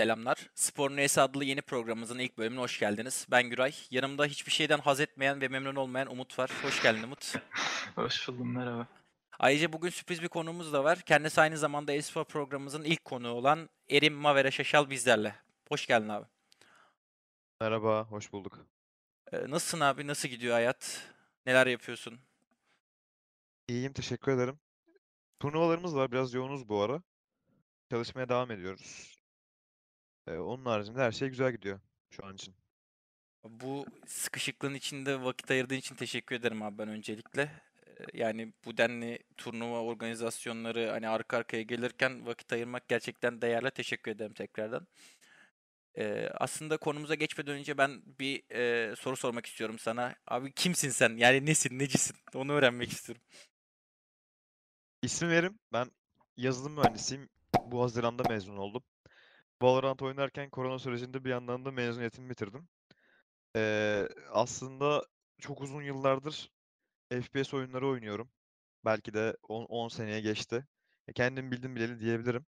Selamlar. Spor Neyse adlı yeni programımızın ilk bölümüne hoş geldiniz. Ben Güray. Yanımda hiçbir şeyden haz etmeyen ve memnun olmayan Umut var. Hoş geldin Umut. Hoş buldum merhaba. Ayrıca bugün sürpriz bir konuğumuz da var. Kendisi aynı zamanda e-spor programımızın ilk konuğu olan Erim Mavere Şaşal bizlerle. Hoş geldin abi. Merhaba, hoş bulduk. Ee, nasılsın abi? Nasıl gidiyor hayat? Neler yapıyorsun? İyiyim, teşekkür ederim. Turnuvalarımız var, biraz yoğunuz bu ara. Çalışmaya devam ediyoruz. Ee, onun haricinde her şey güzel gidiyor şu an için. Bu sıkışıklığın içinde vakit ayırdığın için teşekkür ederim abi ben öncelikle. Yani bu denli turnuva organizasyonları hani arka arkaya gelirken vakit ayırmak gerçekten değerli. Teşekkür ederim tekrardan. Ee, aslında konumuza geçmeden önce ben bir e, soru sormak istiyorum sana. Abi kimsin sen? Yani nesin, necisin? Onu öğrenmek istiyorum. İsim verim, ben yazılım mühendisiyim. Bu Haziran'da mezun oldum. Valorant oynarken korona sürecinde bir yandan da mezuniyetimi bitirdim. Ee, aslında çok uzun yıllardır FPS oyunları oynuyorum. Belki de 10, 10 seneye geçti. Kendim bildim bileli diyebilirim.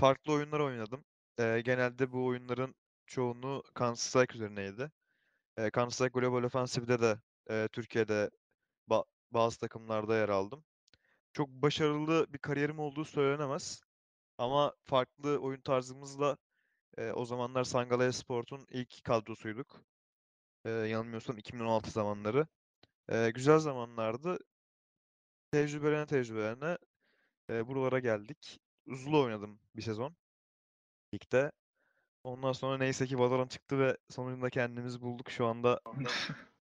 Farklı oyunlar oynadım. Ee, genelde bu oyunların çoğunluğu Counter-Strike üzerineydi. E, Counter-Strike Global Offensive'de de e, Türkiye'de ba- bazı takımlarda yer aldım. Çok başarılı bir kariyerim olduğu söylenemez. Ama farklı oyun tarzımızla e, o zamanlar Sangala Esport'un ilk kadrosuyduk. E, yanılmıyorsam 2016 zamanları. E, güzel zamanlardı. Tecrübelerine tecrübelerine e, buralara geldik. Zulu oynadım bir sezon ligde. Ondan sonra neyse ki Valorant çıktı ve sonunda kendimizi bulduk. Şu anda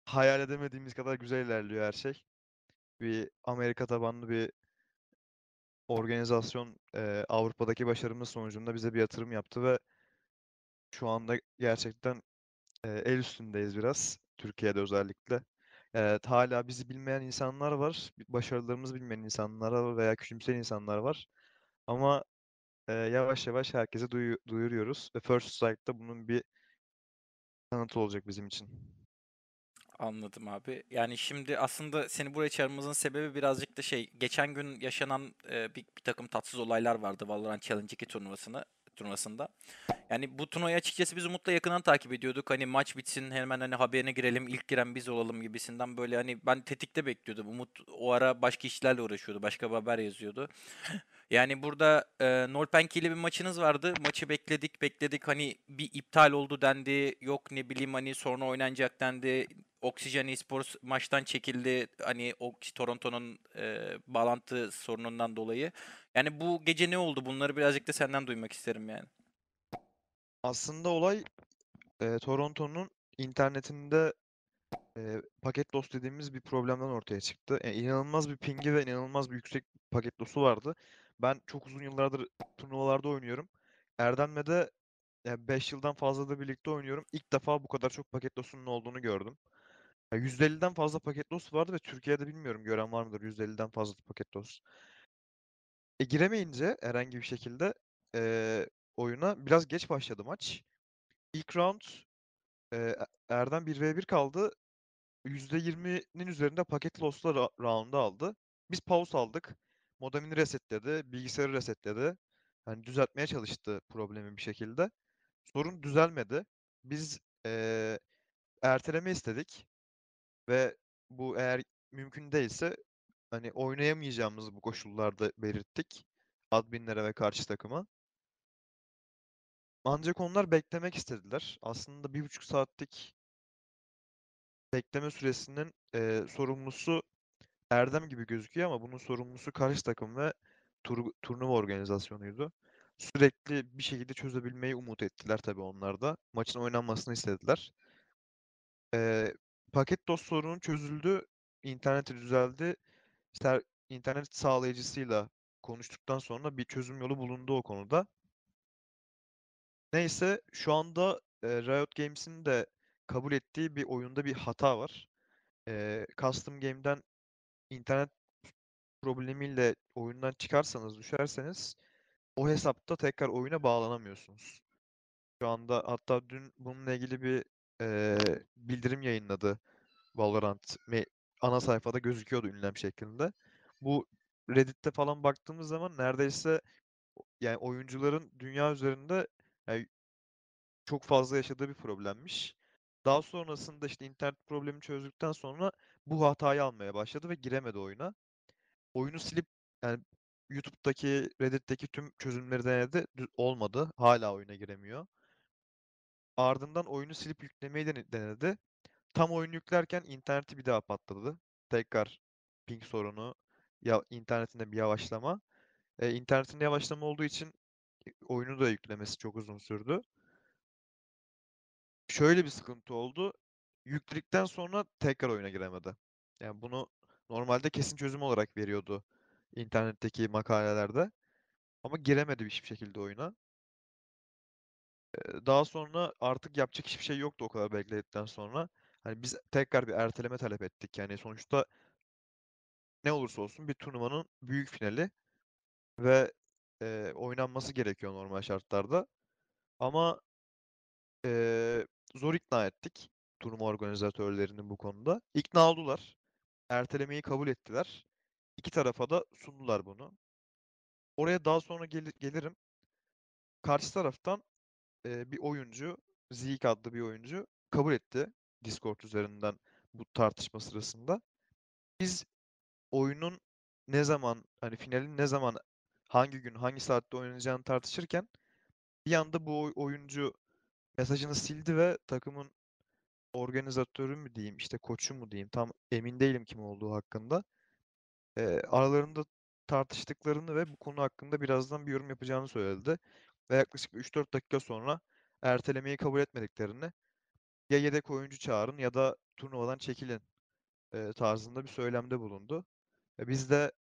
hayal edemediğimiz kadar güzel ilerliyor her şey. Bir Amerika tabanlı bir organizasyon eee, Avrupa'daki başarımız sonucunda bize bir yatırım yaptı ve şu anda gerçekten eee, el üstündeyiz biraz. Türkiye'de özellikle. Evet, hala bizi bilmeyen insanlar var. Başarılarımızı bilmeyen insanlar var veya küçümseyen insanlar var. Ama eee, yavaş yavaş herkese duyu- duyuruyoruz ve First Strike'da bunun bir kanıtı olacak bizim için. Anladım abi. Yani şimdi aslında seni buraya çağırmamızın sebebi birazcık da şey, geçen gün yaşanan e, bir, bir takım tatsız olaylar vardı Valorant Challenge 2 turnuvasını turnuvasında. Yani bu turnuvayı açıkçası biz Umut'la yakından takip ediyorduk. Hani maç bitsin hemen hani haberine girelim, ilk giren biz olalım gibisinden böyle hani ben tetikte bekliyordum. Umut o ara başka işlerle uğraşıyordu, başka bir haber yazıyordu. Yani burada e, Nolpenki ile bir maçınız vardı. Maçı bekledik, bekledik. Hani bir iptal oldu dendi. Yok ne bileyim hani sonra oynanacak dendi. Oxygen Esports maçtan çekildi. Hani o Toronto'nun e, bağlantı sorunundan dolayı. Yani bu gece ne oldu? Bunları birazcık da senden duymak isterim yani. Aslında olay eee, Toronto'nun internetinde eee, paket loss dediğimiz bir problemden ortaya çıktı. E, inanılmaz bir pingi ve inanılmaz bir yüksek paket loss'u vardı. Ben çok uzun yıllardır turnuvalarda oynuyorum. Erdem'le de 5 yıldan fazladır birlikte oynuyorum. İlk defa bu kadar çok paket loss'unun olduğunu gördüm. Ya %50'den fazla paket loss vardı ve Türkiye'de bilmiyorum gören var mıdır %50'den fazla paket loss. E, giremeyince herhangi bir şekilde eee, oyuna biraz geç başladı maç. İlk round E- Erdem 1v1 kaldı. %20'nin üzerinde paket loss'la round'u aldı. Biz pause aldık. Modemini resetledi, bilgisayarı resetledi. Yani düzeltmeye çalıştı problemi bir şekilde. Sorun düzelmedi. Biz eee, erteleme istedik ve bu eğer mümkün değilse hani oynayamayacağımızı bu koşullarda belirttik adminlere ve karşı takıma. Ancak onlar beklemek istediler. Aslında bir buçuk saatlik bekleme süresinin eee, sorumlusu Erdem gibi gözüküyor ama bunun sorumlusu karşı takım ve tur- turnuva organizasyonuydu. Sürekli bir şekilde çözebilmeyi umut ettiler tabii onlar da. Maçın oynanmasını istediler. Eee, paket DOS sorunu çözüldü. İnterneti düzeldi. Ser- internet sağlayıcısıyla konuştuktan sonra bir çözüm yolu bulundu o konuda. Neyse şu anda e, Riot Games'in de kabul ettiği bir oyunda bir hata var. E, custom game'den internet problemiyle oyundan çıkarsanız, düşerseniz o hesapta tekrar oyuna bağlanamıyorsunuz. Şu anda hatta dün bununla ilgili bir e, bildirim yayınladı Valorant me- ana sayfada gözüküyordu ünlem şeklinde. Bu Reddit'te falan baktığımız zaman neredeyse yani oyuncuların dünya üzerinde yani çok fazla yaşadığı bir problemmiş. Daha sonrasında işte internet problemi çözdükten sonra bu hatayı almaya başladı ve giremedi oyuna. Oyunu silip yani YouTube'daki, Reddit'teki tüm çözümleri denedi. Olmadı. Hala oyuna giremiyor. Ardından oyunu silip yüklemeyi dene- denedi. Tam oyunu yüklerken interneti bir daha patladı. Tekrar ping sorunu, ya internetinde bir yavaşlama. E, internetinde yavaşlama olduğu için oyunu da yüklemesi çok uzun sürdü. Şöyle bir sıkıntı oldu. Yükledikten sonra tekrar oyuna giremedi. Yani bunu normalde kesin çözüm olarak veriyordu internetteki makalelerde. Ama giremedi hiçbir şekilde oyuna. Daha sonra artık yapacak hiçbir şey yoktu o kadar bekledikten sonra. Hani biz tekrar bir erteleme talep ettik. Yani sonuçta ne olursa olsun bir turnuvanın büyük finali ve e, oynanması gerekiyor normal şartlarda. Ama e, zor ikna ettik turnuva organizatörlerini bu konuda. İkna oldular. Ertelemeyi kabul ettiler. İki tarafa da sundular bunu. Oraya daha sonra gel- gelirim. Karşı taraftan e, bir oyuncu, Zeke adlı bir oyuncu kabul etti Discord üzerinden bu tartışma sırasında. Biz oyunun ne zaman hani finalin ne zaman hangi gün hangi saatte oynanacağını tartışırken bir anda bu oy- oyuncu mesajını sildi ve takımın organizatörü mü diyeyim işte koçu mu diyeyim tam emin değilim kim olduğu hakkında. e, aralarında tartıştıklarını ve bu konu hakkında birazdan bir yorum yapacağını söyledi. Ve yaklaşık 3-4 dakika sonra ertelemeyi kabul etmediklerini ya yedek oyuncu çağırın ya da turnuvadan çekilin e, tarzında bir söylemde bulundu. E, biz de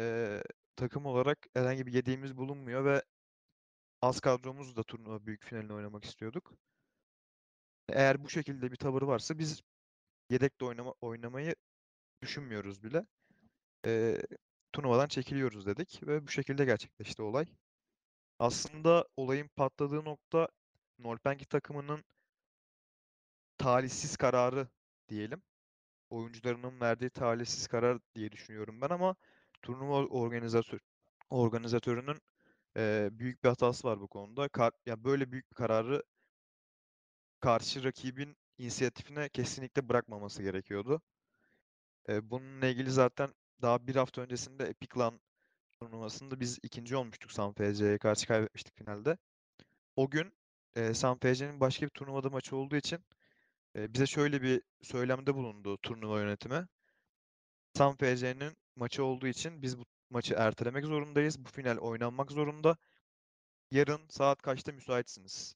e, takım olarak herhangi bir yediğimiz bulunmuyor ve az kadromuz da turnuva büyük finalini oynamak istiyorduk. Eğer bu şekilde bir tavır varsa biz yedekte oynama, oynamayı düşünmüyoruz bile. E, turnuvadan çekiliyoruz dedik ve bu şekilde gerçekleşti olay. Aslında olayın patladığı nokta Nolpenki takımının talihsiz kararı diyelim. Oyuncularının verdiği talihsiz karar diye düşünüyorum ben ama turnuva organizatör organizatörünün eee, büyük bir hatası var bu konuda. Kar, ya böyle büyük bir kararı karşı rakibin inisiyatifine kesinlikle bırakmaması gerekiyordu. Eee, bununla ilgili zaten daha bir hafta öncesinde Epic Lan turnuvasında biz ikinci olmuştuk San FC'ye karşı kaybetmiştik finalde. O gün e, San FC'nin başka bir turnuvada maçı olduğu için e, bize şöyle bir söylemde bulundu turnuva yönetimi. San FC'nin maçı olduğu için biz bu maçı ertelemek zorundayız. Bu final oynanmak zorunda. Yarın saat kaçta müsaitsiniz?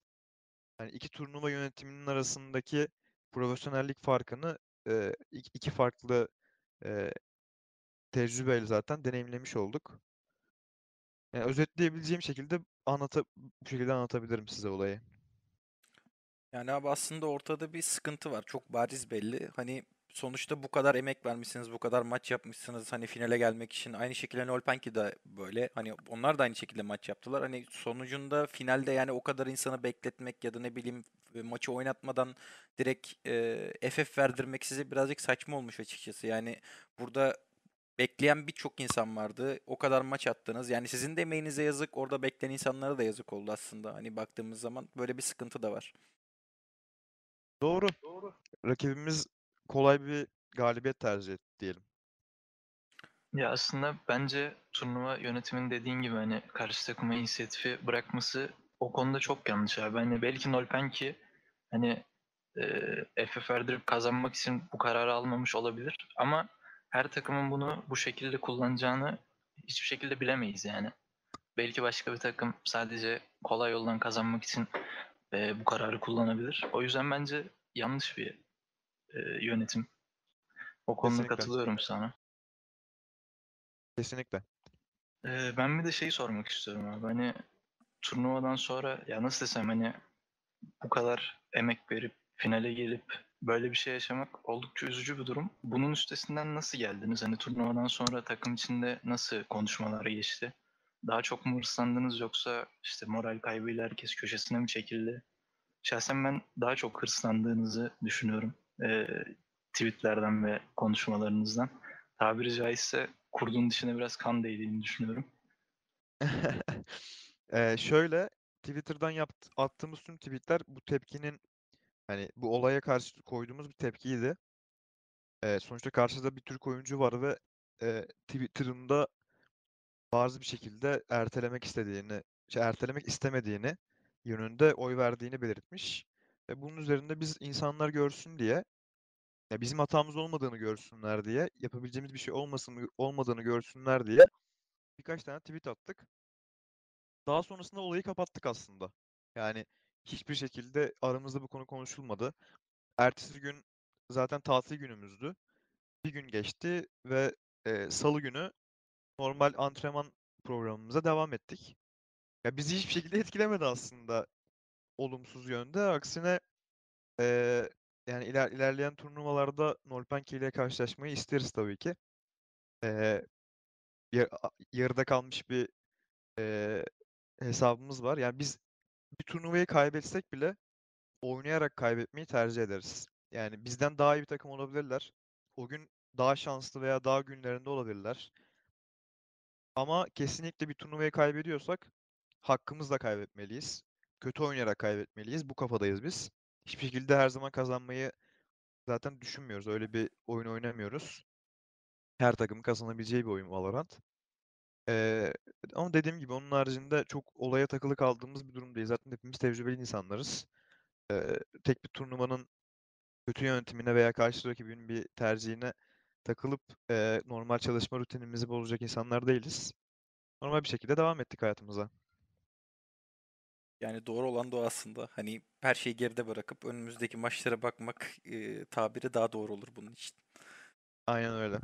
Yani iki turnuva yönetiminin arasındaki profesyonellik farkını e, iki farklı e, tecrübeyle zaten deneyimlemiş olduk. Yani özetleyebileceğim şekilde anlata bu şekilde anlatabilirim size olayı. Yani abi aslında ortada bir sıkıntı var. Çok bariz belli. Hani sonuçta bu kadar emek vermişsiniz, bu kadar maç yapmışsınız hani finale gelmek için. Aynı şekilde Nolpenki de böyle. Hani onlar da aynı şekilde maç yaptılar. Hani sonucunda finalde yani o kadar insanı bekletmek ya da ne bileyim maçı oynatmadan direkt e, FF verdirmek size birazcık saçma olmuş açıkçası. Yani burada bekleyen birçok insan vardı. O kadar maç attınız. Yani sizin de emeğinize yazık, orada bekleyen insanlara da yazık oldu aslında. Hani baktığımız zaman böyle bir sıkıntı da var. Doğru. Rakibimiz kolay bir galibiyet tercih etti diyelim. Ya aslında bence turnuva yönetiminin dediğin gibi hani karşı takıma inisiyatifi bırakması o konuda çok yanlış abi. Hani belki Nolpenki hani e, FF verdirip kazanmak için bu kararı almamış olabilir. Ama her takımın bunu bu şekilde kullanacağını hiçbir şekilde bilemeyiz yani. Belki başka bir takım sadece kolay yoldan kazanmak için e, bu kararı kullanabilir. O yüzden bence yanlış bir e, yönetim. O konuda Kesinlikle. katılıyorum sana. Kesinlikle. Ee, ben bir de şeyi sormak istiyorum abi. Hani turnuvadan sonra ya nasıl desem hani bu kadar emek verip finale gelip böyle bir şey yaşamak oldukça üzücü bir durum. Bunun üstesinden nasıl geldiniz? Hani turnuvadan sonra takım içinde nasıl konuşmalar geçti? Daha çok mu hırslandınız yoksa işte moral kaybıyla herkes köşesine mi çekildi? Şahsen ben daha çok hırslandığınızı düşünüyorum. Ee, tweetlerden ve konuşmalarınızdan. Tabiri caizse kurdun dışına biraz kan değdiğini düşünüyorum. Eee, şöyle Twitter'dan yapt attığımız tüm tweet'ler bu tepkinin hani bu olaya karşı koyduğumuz bir tepkiydi. Eee, sonuçta karşıda bir Türk oyuncu var ve eee, Twitter'ında bazı bir şekilde ertelemek istediğini, şey ertelemek istemediğini yönünde oy verdiğini belirtmiş. Ve bunun üzerinde biz insanlar görsün diye, ya bizim hatamız olmadığını görsünler diye, yapabileceğimiz bir şey olmasın olmadığını görsünler diye birkaç tane tweet attık. Daha sonrasında olayı kapattık aslında. Yani hiçbir şekilde aramızda bu konu konuşulmadı. Ertesi gün zaten tatil günümüzdü. Bir gün geçti ve eee, salı günü normal antrenman programımıza devam ettik. Ya bizi hiçbir şekilde etkilemedi aslında olumsuz yönde. Aksine eee, yani iler, ilerleyen turnuvalarda Nolpenki ile karşılaşmayı isteriz tabii ki. A- yarıda kalmış bir eee, hesabımız var. Yani biz bir turnuvayı kaybetsek bile oynayarak kaybetmeyi tercih ederiz. Yani bizden daha iyi bir takım olabilirler. O gün daha şanslı veya daha günlerinde olabilirler. Ama kesinlikle bir turnuvayı kaybediyorsak hakkımızla kaybetmeliyiz. Kötü oynayarak kaybetmeliyiz. Bu kafadayız biz. Hiçbir şekilde her zaman kazanmayı zaten düşünmüyoruz. Öyle bir oyun oynamıyoruz. Her takımın kazanabileceği bir oyun Valorant. Ee, ama dediğim gibi onun haricinde çok olaya takılı kaldığımız bir durum değil. Zaten hepimiz tecrübeli insanlarız. Ee, tek bir turnuvanın kötü yönetimine veya karşı rakibin bir tercihine takılıp eee, normal çalışma rutinimizi bozacak insanlar değiliz. Normal bir şekilde devam ettik hayatımıza. Yani doğru olan da aslında. Hani her şeyi geride bırakıp önümüzdeki maçlara bakmak e, tabiri daha doğru olur bunun için. Aynen öyle.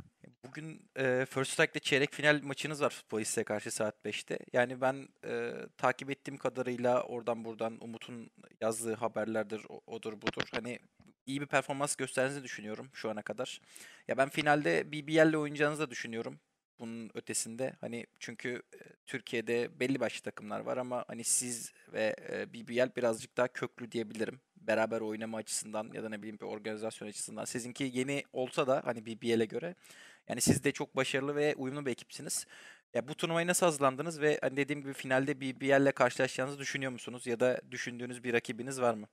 Bugün e, First Strike'de çeyrek final maçınız var Futbolist'e karşı saat 5'te. Yani ben e, takip ettiğim kadarıyla oradan buradan Umut'un yazdığı haberlerdir, o- odur budur. Hani iyi bir performans gösterdiğinizi düşünüyorum şu ana kadar. Ya ben finalde BBL'le oynayacağınızı da düşünüyorum. Bunun ötesinde hani çünkü e, Türkiye'de belli başlı takımlar var ama hani siz ve e, BBL birazcık daha köklü diyebilirim. Beraber oynama açısından ya da ne bileyim bir organizasyon açısından. Sizinki yeni olsa da hani BBL'e göre yani siz de çok başarılı ve uyumlu bir ekipsiniz. Ya bu turnuvaya nasıl hazırlandınız ve hani dediğim gibi finalde BBL'le karşılaşacağınızı düşünüyor musunuz ya da düşündüğünüz bir rakibiniz var mı?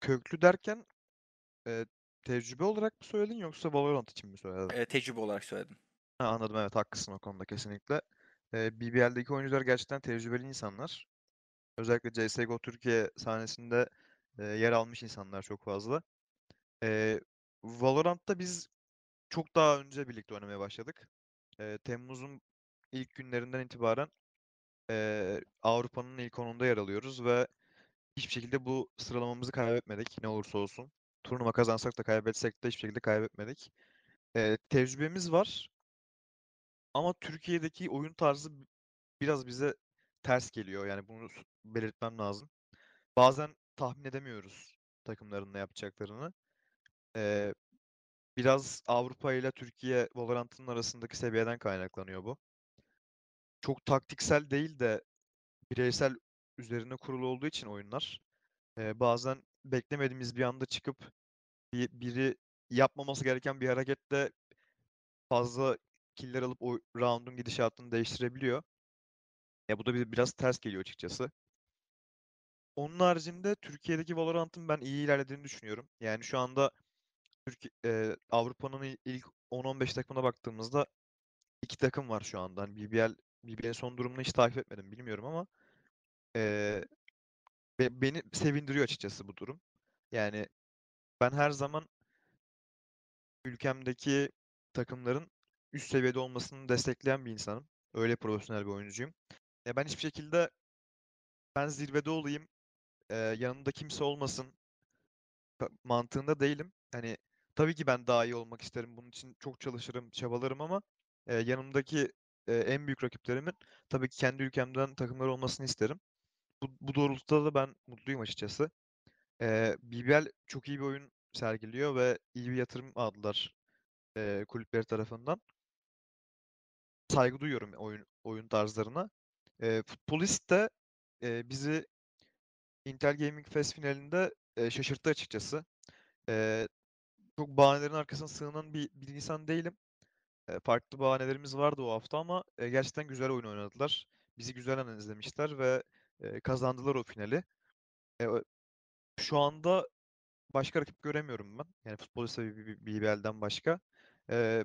Köklü derken eee, tecrübe olarak mı söyledin yoksa Valorant için mi söyledin? E, tecrübe olarak söyledim. Ha, anladım evet haklısın o konuda kesinlikle. Eee BBL'deki oyuncular gerçekten tecrübeli insanlar. Özellikle CSGO Türkiye sahnesinde eee, yer almış insanlar çok fazla. Eee, Valorant'ta biz çok daha önce birlikte oynamaya başladık. Eee, Temmuz'un ilk günlerinden itibaren eee, Avrupa'nın ilk 10'unda yer alıyoruz ve hiçbir şekilde bu sıralamamızı kaybetmedik ne olursa olsun. Turnuva kazansak da kaybetsek de hiçbir şekilde kaybetmedik. Eee, tecrübemiz var ama Türkiye'deki oyun tarzı biraz bize ters geliyor. Yani bunu belirtmem lazım. Bazen tahmin edemiyoruz takımların ne yapacaklarını. Eee, biraz Avrupa ile Türkiye Valorant'ın arasındaki seviyeden kaynaklanıyor bu. Çok taktiksel değil de bireysel üzerine kurulu olduğu için oyunlar eee, bazen beklemediğimiz bir anda çıkıp bir, biri yapmaması gereken bir hareketle fazla killer alıp o round'un gidişatını değiştirebiliyor. Ya bu da bir, biraz ters geliyor açıkçası. Onun haricinde Türkiye'deki Valorant'ın ben iyi ilerlediğini düşünüyorum. Yani şu anda Türkiye, eee, Avrupa'nın il- ilk 10-15 takımına baktığımızda iki takım var şu anda. Hani BBL, BBL'in son durumunu hiç takip etmedim bilmiyorum ama eee, be- beni sevindiriyor açıkçası bu durum. Yani ben her zaman ülkemdeki takımların üst seviyede olmasını destekleyen bir insanım. Öyle profesyonel bir oyuncuyum. Ya ben hiçbir şekilde ben zirvede olayım, eee, yanımda kimse olmasın mantığında değilim. Hani tabii ki ben daha iyi olmak isterim. Bunun için çok çalışırım, çabalarım ama eee, yanımdaki eee, en büyük rakiplerimin tabii ki kendi ülkemden takımlar olmasını isterim. Bu, bu doğrultuda da ben mutluyum açıkçası. Eee BBL çok iyi bir oyun sergiliyor ve iyi bir yatırım aldılar eee, kulüpleri tarafından. Saygı duyuyorum oyun oyun tarzlarına. Eee Futbolist de eee, bizi Intel Gaming Fest finalinde eee, şaşırttı açıkçası. Eee, çok bahanelerin arkasına sığınan bir, bir insan değilim. Eee, farklı bahanelerimiz vardı o hafta ama eee, gerçekten güzel oyun oynadılar. bizi güzel analizlemişler ve e, kazandılar o finali. E, şu anda başka rakip göremiyorum ben. Yani futbolist B- BBL'den başka. E,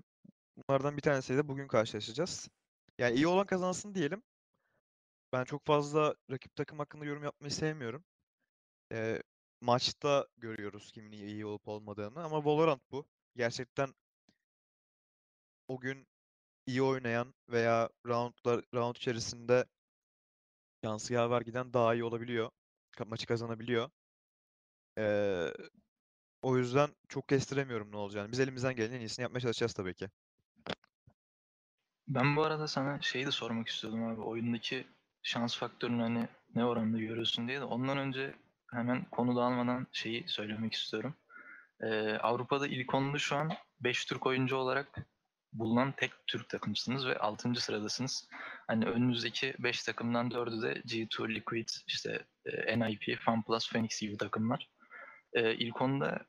bunlardan bir tanesiyle bugün karşılaşacağız. Yani iyi olan kazansın diyelim. Ben çok fazla rakip takım hakkında yorum yapmayı sevmiyorum. E, maçta görüyoruz kimin iyi olup olmadığını ama Valorant bu. Gerçekten o gün iyi oynayan veya roundlar round içerisinde şansı yaver giden daha iyi olabiliyor. Maçı kazanabiliyor. Ee, o yüzden çok kestiremiyorum ne olacağını. Biz elimizden gelenin en iyisini yapmaya çalışacağız tabii ki. Ben bu arada sana şeyi de sormak istiyordum abi. Oyundaki şans faktörünü hani ne oranda görüyorsun diye de ondan önce hemen konu dağılmadan şeyi söylemek istiyorum. Ee, Avrupa'da ilk onda şu an 5 Türk oyuncu olarak bulunan tek Türk takımsınız ve 6. sıradasınız. Hani önünüzdeki 5 takımdan 4'ü de G2, Liquid, işte e, NIP, FunPlus, Phoenix gibi takımlar. Ee, ilk onda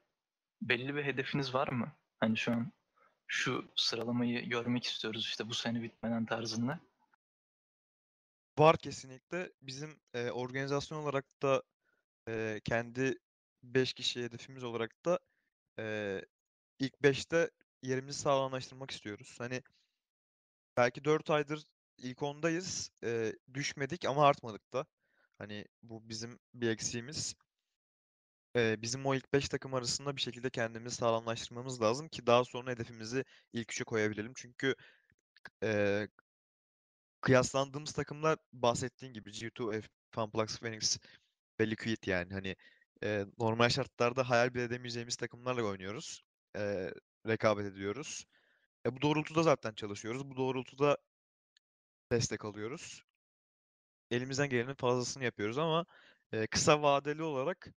belli bir hedefiniz var mı? Hani şu an şu sıralamayı görmek istiyoruz işte bu sene bitmeden tarzında. Var kesinlikle. Bizim e, organizasyon olarak da e, kendi 5 kişi hedefimiz olarak da e, ilk 5'te yerimizi sağlamlaştırmak istiyoruz. Hani belki 4 aydır ilk 10'dayız. e, düşmedik ama artmadık da. Hani bu bizim bir eksiğimiz. E, bizim o ilk 5 takım arasında bir şekilde kendimizi sağlamlaştırmamız lazım ki daha sonra hedefimizi ilk 3'e koyabilelim. Çünkü e, kıyaslandığımız takımlar bahsettiğin gibi G2, F, Funplux, Phoenix ve Liquid yani hani e, normal şartlarda hayal bile edemeyeceğimiz takımlarla oynuyoruz. E, rekabet ediyoruz. E, bu doğrultuda zaten çalışıyoruz. Bu doğrultuda destek alıyoruz. Elimizden gelenin fazlasını yapıyoruz ama e, kısa vadeli olarak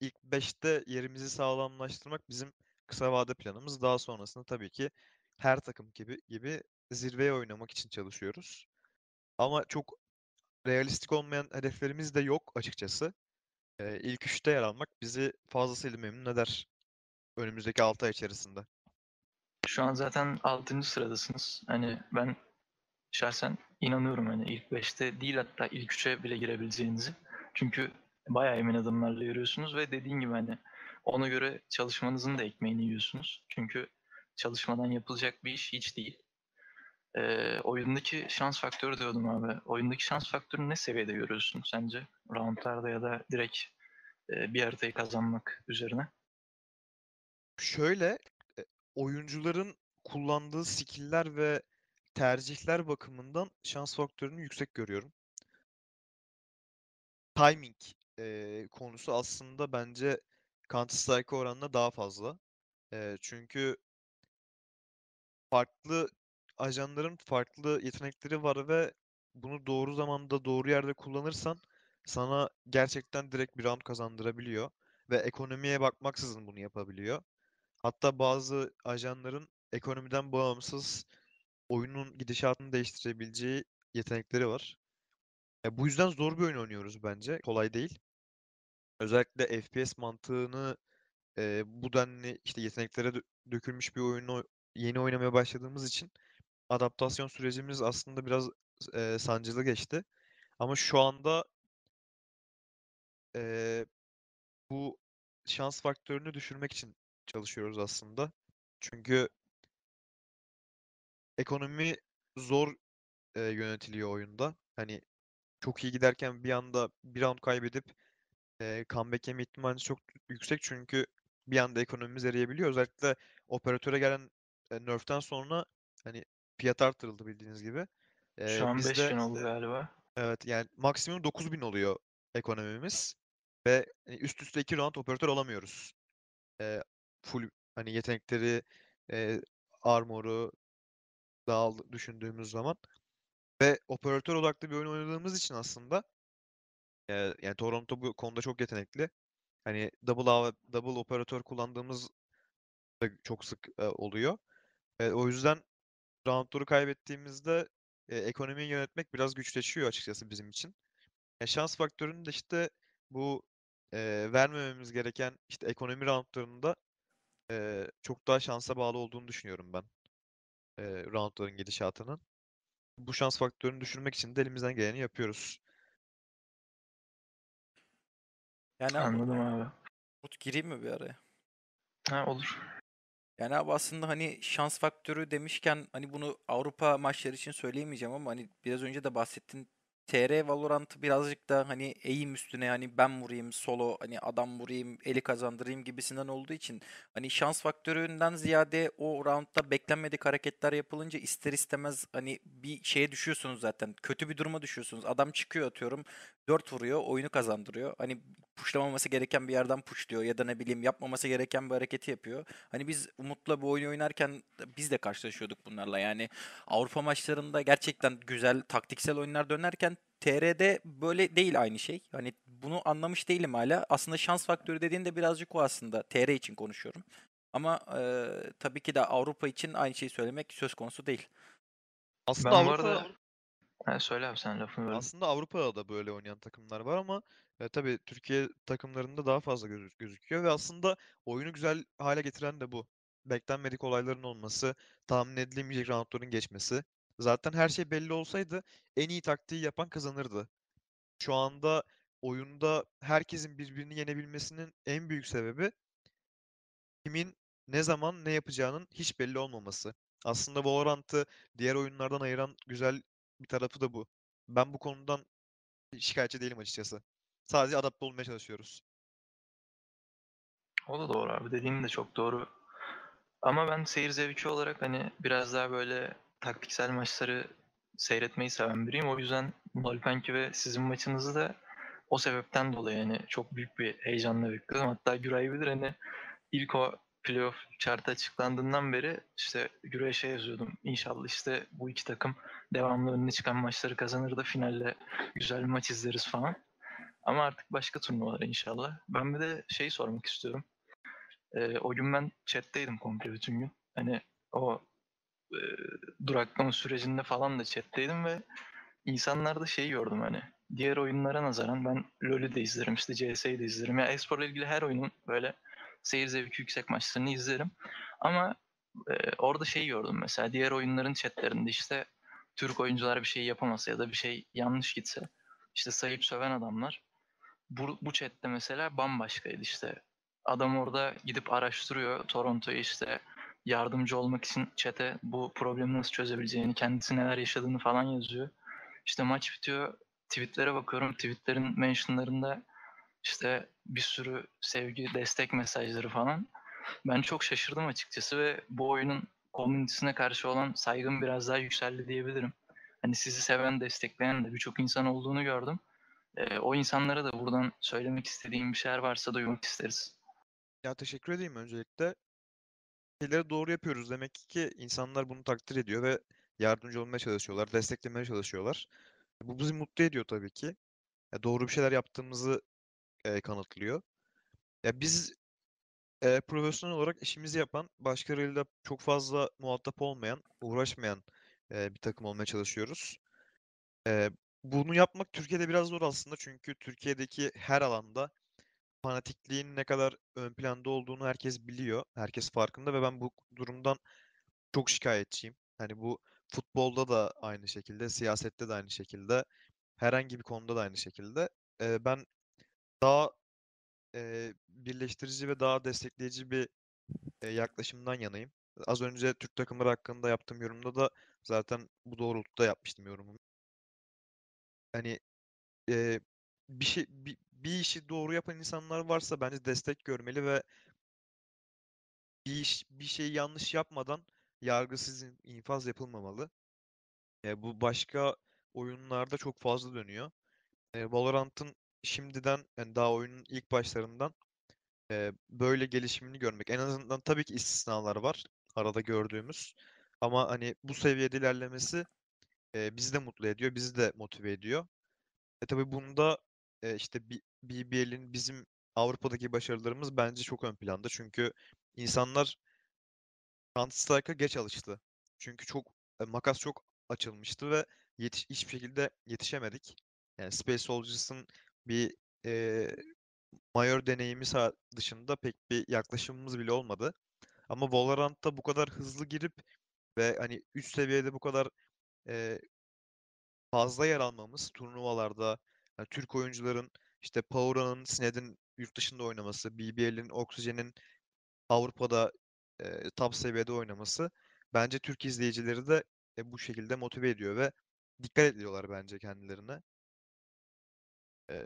ilk 5'te yerimizi sağlamlaştırmak bizim kısa vade planımız. Daha sonrasında tabii ki her takım gibi gibi zirveye oynamak için çalışıyoruz. Ama çok realistik olmayan hedeflerimiz de yok açıkçası. Ee, ilk üçte yer almak bizi fazlasıyla memnun eder önümüzdeki 6 ay içerisinde. Şu an zaten 6. sıradasınız. Hani ben şahsen inanıyorum hani ilk 5'te değil hatta ilk 3'e bile girebileceğinizi. Çünkü bayağı emin adımlarla yürüyorsunuz ve dediğin gibi hani ona göre çalışmanızın da ekmeğini yiyorsunuz. Çünkü çalışmadan yapılacak bir iş hiç değil. Ee, oyundaki şans faktörü diyordum abi. Oyundaki şans faktörünü ne seviyede görüyorsun sence? Roundlarda ya da direkt e, bir haritayı kazanmak üzerine. Şöyle e, oyuncuların kullandığı skill'ler ve tercihler bakımından şans faktörünü yüksek görüyorum. Timing e, konusu aslında bence Counter Strike'a oranla daha fazla. E, çünkü farklı ajanların farklı yetenekleri var ve bunu doğru zamanda doğru yerde kullanırsan sana gerçekten direkt bir round kazandırabiliyor ve ekonomiye bakmaksızın bunu yapabiliyor. Hatta bazı ajanların ekonomiden bağımsız oyunun gidişatını değiştirebileceği yetenekleri var. E, bu yüzden zor bir oyun oynuyoruz bence. Kolay değil. Özellikle FPS mantığını e, bu denli işte yeteneklere dö- dökülmüş bir oyunu yeni oynamaya başladığımız için adaptasyon sürecimiz aslında biraz e, sancılı geçti. Ama şu anda e, bu şans faktörünü düşürmek için çalışıyoruz aslında. Çünkü ekonomi zor e, yönetiliyor oyunda. Hani çok iyi giderken bir anda bir round kaybedip e, comeback yeme ihtimali çok yüksek çünkü bir anda ekonomimiz eriyebiliyor. Özellikle operatöre gelen e, nerf'ten sonra hani fiyat artırıldı bildiğiniz gibi. E, Şu an biz 5000 de oldu galiba. evet yani maksimum 9000 oluyor ekonomimiz ve hani üst üste iki round operatör alamıyoruz. E, full hani yetenekleri, e, armoru dağıl düşündüğümüz zaman ve operatör odaklı bir oyun oynadığımız için aslında e, yani Toronto bu konuda çok yetenekli. Hani double A, double operatör kullandığımız da çok sık e, oluyor. E, o yüzden roundları kaybettiğimizde e, ekonomiyi yönetmek biraz güçleşiyor açıkçası bizim için. E, şans faktörünü de işte bu e, vermememiz gereken işte ekonomi roundlarında e, çok daha şansa bağlı olduğunu düşünüyorum ben. E, roundların gidişatının. Bu şans faktörünü düşürmek için de elimizden geleni yapıyoruz. Yani Anladım abi. Umut gireyim mi bir araya? Ha olur. Yani abi aslında hani şans faktörü demişken hani bunu Avrupa maçları için söyleyemeyeceğim ama hani biraz önce de bahsettin. TR Valorant'ı birazcık da hani eğim üstüne hani ben vurayım solo hani adam vurayım eli kazandırayım gibisinden olduğu için hani şans faktöründen ziyade o roundda beklenmedik hareketler yapılınca ister istemez hani bir şeye düşüyorsunuz zaten. Kötü bir duruma düşüyorsunuz. Adam çıkıyor atıyorum 4 vuruyor oyunu kazandırıyor. Hani puşlamaması gereken bir yerden puşluyor ya da ne bileyim yapmaması gereken bir hareketi yapıyor. Hani biz Umut'la bu oyunu oynarken biz de karşılaşıyorduk bunlarla. Yani Avrupa maçlarında gerçekten güzel taktiksel oyunlar dönerken TR'de böyle değil aynı şey. Hani bunu anlamış değilim hala. Aslında şans faktörü dediğin de birazcık o aslında. TR için konuşuyorum. Ama eee, tabii ki de Avrupa için aynı şeyi söylemek söz konusu değil. Aslında Ben Avrupa arada... Ha, söyle abi sen lafını böldüm. aslında Avrupa'da da böyle oynayan takımlar var ama e, tabii Türkiye takımlarında daha fazla gözü- gözüküyor ve aslında oyunu güzel hale getiren de bu. Beklenmedik olayların olması, tahmin edilemeyecek roundların geçmesi. Zaten her şey belli olsaydı en iyi taktiği yapan kazanırdı. Şu anda oyunda herkesin birbirini yenebilmesinin en büyük sebebi kimin ne zaman ne yapacağının hiç belli olmaması. Aslında Valorant'ı diğer oyunlardan ayıran güzel bir tarafı da bu. Ben bu konudan şikayetçi değilim açıkçası. Sadece adapte olmaya çalışıyoruz. O da doğru abi. Dediğin de çok doğru. Ama ben seyir zevki olarak hani biraz daha böyle taktiksel maçları seyretmeyi seven biriyim. O yüzden Nolpenki ve sizin maçınızı da o sebepten dolayı yani çok büyük bir heyecanla bekledim. Hatta Güray bilir hani ilk o playoff chartı açıklandığından beri işte Güray'a şey yazıyordum. İnşallah işte bu iki takım devamlı önüne çıkan maçları kazanır da finalde güzel bir maç izleriz falan. Ama artık başka turnuvalar inşallah. Ben bir de şey sormak istiyorum. Ee, o gün ben chat'teydim komple bütün gün. Hani o e, duraklama sürecinde falan da chat'teydim ve insanlarda şey gördüm hani. Diğer oyunlara nazaran ben LoL'ü de izlerim, işte CS'yi de izlerim. Ya esporla ilgili her oyunun böyle seyir zevki yüksek maçlarını izlerim. Ama e, orada şey gördüm mesela diğer oyunların chatlerinde işte Türk oyuncular bir şey yapamasa ya da bir şey yanlış gitse işte sayıp söven adamlar bu, bu chatte mesela bambaşkaydı işte. Adam orada gidip araştırıyor Toronto'yu işte yardımcı olmak için chat'e bu problemi nasıl çözebileceğini, kendisi neler yaşadığını falan yazıyor. İşte maç bitiyor, tweetlere bakıyorum. Tweetlerin mentionlarında işte bir sürü sevgi, destek mesajları falan. Ben çok şaşırdım açıkçası ve bu oyunun komünitesine karşı olan saygım biraz daha yükseldi diyebilirim. Hani sizi seven, destekleyen de birçok insan olduğunu gördüm. Ee, o insanlara da buradan söylemek istediğim bir şeyler varsa duymak isteriz. Ya teşekkür edeyim öncelikle. Şeyleri doğru yapıyoruz demek ki insanlar bunu takdir ediyor ve yardımcı olmaya çalışıyorlar, desteklemeye çalışıyorlar. Bu bizi mutlu ediyor tabii ki. Ya doğru bir şeyler yaptığımızı e, kanıtlıyor. Ya biz e, profesyonel olarak işimizi yapan, başkalarıyla çok fazla muhatap olmayan, uğraşmayan e, bir takım olmaya çalışıyoruz. E, bunu yapmak Türkiye'de biraz zor aslında çünkü Türkiye'deki her alanda fanatikliğin ne kadar ön planda olduğunu herkes biliyor, herkes farkında ve ben bu durumdan çok şikayetçiyim. Hani bu futbolda da aynı şekilde, siyasette de aynı şekilde, herhangi bir konuda da aynı şekilde. E, ben daha e, birleştirici ve daha destekleyici bir e, yaklaşımdan yanayım. Az önce Türk takımları hakkında yaptığım yorumda da zaten bu doğrultuda yapmıştım yorumumu. Hani e, bir şey bir, bir işi doğru yapan insanlar varsa bence destek görmeli ve bir iş bir şeyi yanlış yapmadan yargısız in- infaz yapılmamalı. E, bu başka oyunlarda çok fazla dönüyor. E, Valorant'ın şimdiden yani daha oyunun ilk başlarından e, böyle gelişimini görmek. En azından tabii ki istisnalar var arada gördüğümüz. Ama hani bu seviyede ilerlemesi e, bizi de mutlu ediyor, bizi de motive ediyor. E tabii bunda e, işte BBL'in bizim Avrupa'daki başarılarımız bence çok ön planda. Çünkü insanlar Counter Strike'a geç alıştı. Çünkü çok e, makas çok açılmıştı ve yetiş, hiçbir şekilde yetişemedik. Yani Space Soldiers'ın bir e, Major deneyimi dışında pek bir yaklaşımımız bile olmadı. Ama Valorant'ta bu kadar hızlı girip ve hani üst seviyede bu kadar e, fazla yer almamız turnuvalarda yani Türk oyuncuların işte Powera'nın, Sned'in yurt dışında oynaması, BBL'in, Oxygen'in Avrupa'da e, top seviyede oynaması bence Türk izleyicileri de e, bu şekilde motive ediyor ve dikkat ediyorlar bence kendilerine. E,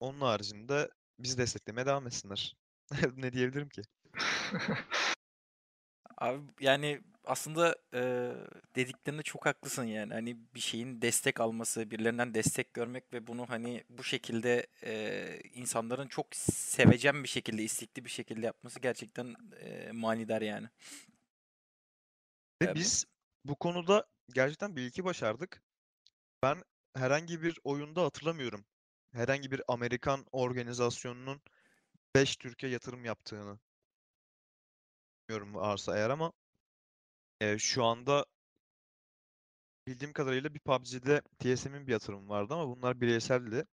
onun haricinde bizi desteklemeye devam etsinler. Ne diyebilirim ki? Abi yani aslında eee, dediklerinde çok haklısın yani. Hani bir şeyin destek alması, birilerinden destek görmek ve bunu hani bu şekilde eee, insanların çok sevecen bir şekilde, istekli bir şekilde yapması gerçekten eee, manidar yani. Ve Ya bu- biz bu konuda gerçekten bir ilki başardık. Ben herhangi bir oyunda hatırlamıyorum. Herhangi bir Amerikan organizasyonunun 5 Türkiye yatırım yaptığını. Bilmiyorum varsa eğer ama e, şu anda bildiğim kadarıyla bir PUBG'de TSM'in bir yatırımı vardı ama bunlar bireyseldi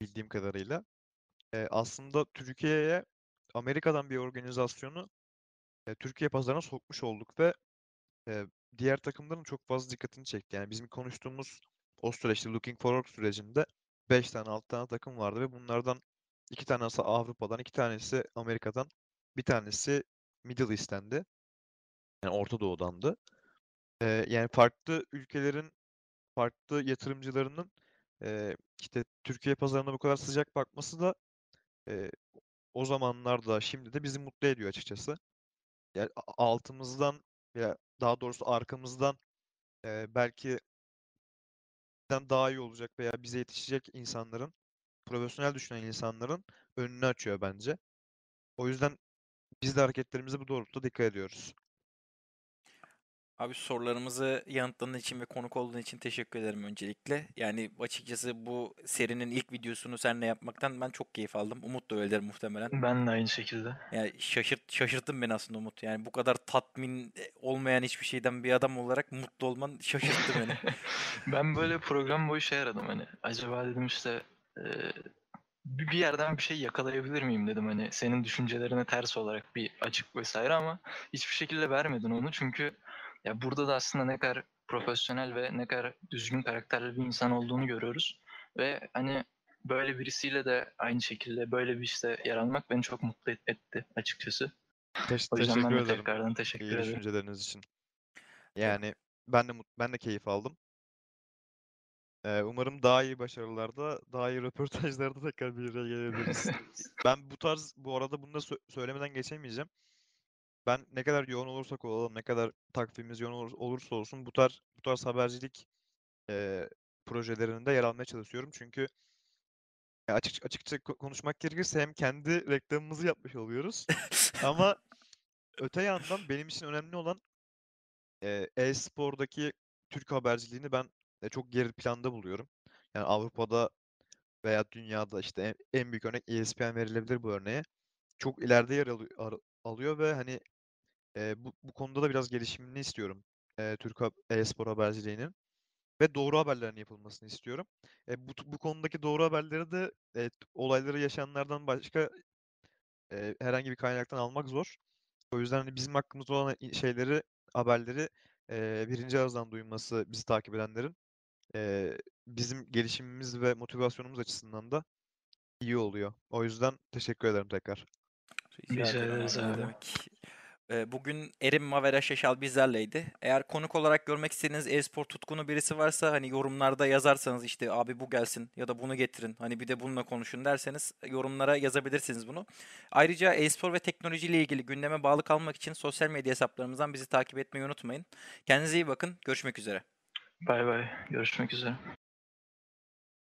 bildiğim kadarıyla. E, aslında Türkiye'ye Amerika'dan bir organizasyonu e, Türkiye pazarına sokmuş olduk ve e, diğer takımların çok fazla dikkatini çekti. Yani bizim konuştuğumuz o süreçte Looking Forward sürecinde 5 tane 6 tane takım vardı ve bunlardan iki tanesi Avrupa'dan, iki tanesi Amerika'dan, bir tanesi Middle East'tendi. Yani Orta Doğu'dandı. E, yani farklı ülkelerin farklı yatırımcılarının e, işte Türkiye pazarına bu kadar sıcak bakması da e, o zamanlarda şimdi de bizi mutlu ediyor açıkçası. Yani altımızdan veya daha doğrusu arkamızdan e, belki bizden daha iyi olacak veya bize yetişecek insanların, profesyonel düşünen insanların önünü açıyor bence. O yüzden biz de hareketlerimize bu doğrultuda dikkat ediyoruz. Abi sorularımızı yanıtladığın için ve konuk olduğun için teşekkür ederim öncelikle. Yani açıkçası bu serinin ilk videosunu seninle yapmaktan ben çok keyif aldım. Umut da öyledir muhtemelen. ben de aynı şekilde. Yani şaşırt şaşırttın beni aslında Umut. Yani bu kadar tatmin olmayan hiçbir şeyden bir adam olarak mutlu olman şaşırttı beni. Ben böyle program boyu şey aradım hani. Acaba dedim işte e, bir yerden bir şey yakalayabilir miyim dedim hani senin düşüncelerine ters olarak bir açık vesaire ama hiçbir şekilde vermedin onu çünkü ya burada da aslında ne kadar profesyonel ve ne kadar düzgün karakterli bir insan olduğunu görüyoruz ve hani böyle birisiyle de aynı şekilde böyle bir işte yer almak beni çok mutlu et- etti açıkçası. Teş- O yüzden ben teşekkür de ederim tekrardan teşekkür iyi ederim. düşünceleriniz için. Yani ben de ben de keyif aldım. Ee, umarım daha iyi başarılarda, daha iyi röportajlarda tekrar bir araya gelebiliriz. Ben bu tarz, bu arada bunu da sö- söylemeden geçemeyeceğim. Ben ne kadar yoğun olursak olalım, ne kadar takvimimiz yoğun olur- olursa olsun bu tarz bu tarz habercilik eee projelerinde yer almaya çalışıyorum. Çünkü ya açık açıkça ko- konuşmak gerekirse hem kendi reklamımızı yapmış oluyoruz ama öte yandan benim için önemli olan e-spordaki Türk haberciliğini ben e, çok geri planda buluyorum. Yani Avrupa'da veya dünyada işte en, en büyük örnek ESPN verilebilir bu örneğe. Çok ileride yer alı- ar- alıyor ve hani e, bu, bu konuda da biraz gelişimini istiyorum. E, Türk e-spor haberciliğinin ve doğru haberlerin yapılmasını istiyorum. E, bu, bu konudaki doğru haberleri de e, olayları yaşayanlardan başka e, herhangi bir kaynaktan almak zor. O yüzden hani bizim hakkımızda olan şeyleri, haberleri e, birinci ağızdan duyması bizi takip edenlerin e, bizim gelişimimiz ve motivasyonumuz açısından da iyi oluyor. O yüzden teşekkür ederim tekrar. Rica ederiz abi, Bugün Erim Mavera Şaşal bizlerleydi. Eğer konuk olarak görmek istediğiniz e-spor tutkunu birisi varsa hani yorumlarda yazarsanız işte abi bu gelsin ya da bunu getirin. Hani bir de bununla konuşun derseniz yorumlara yazabilirsiniz bunu. Ayrıca e-spor ve teknoloji ile ilgili gündeme bağlı kalmak için sosyal medya hesaplarımızdan bizi takip etmeyi unutmayın. Kendinize iyi bakın. Görüşmek üzere. Bay bay. Görüşmek üzere.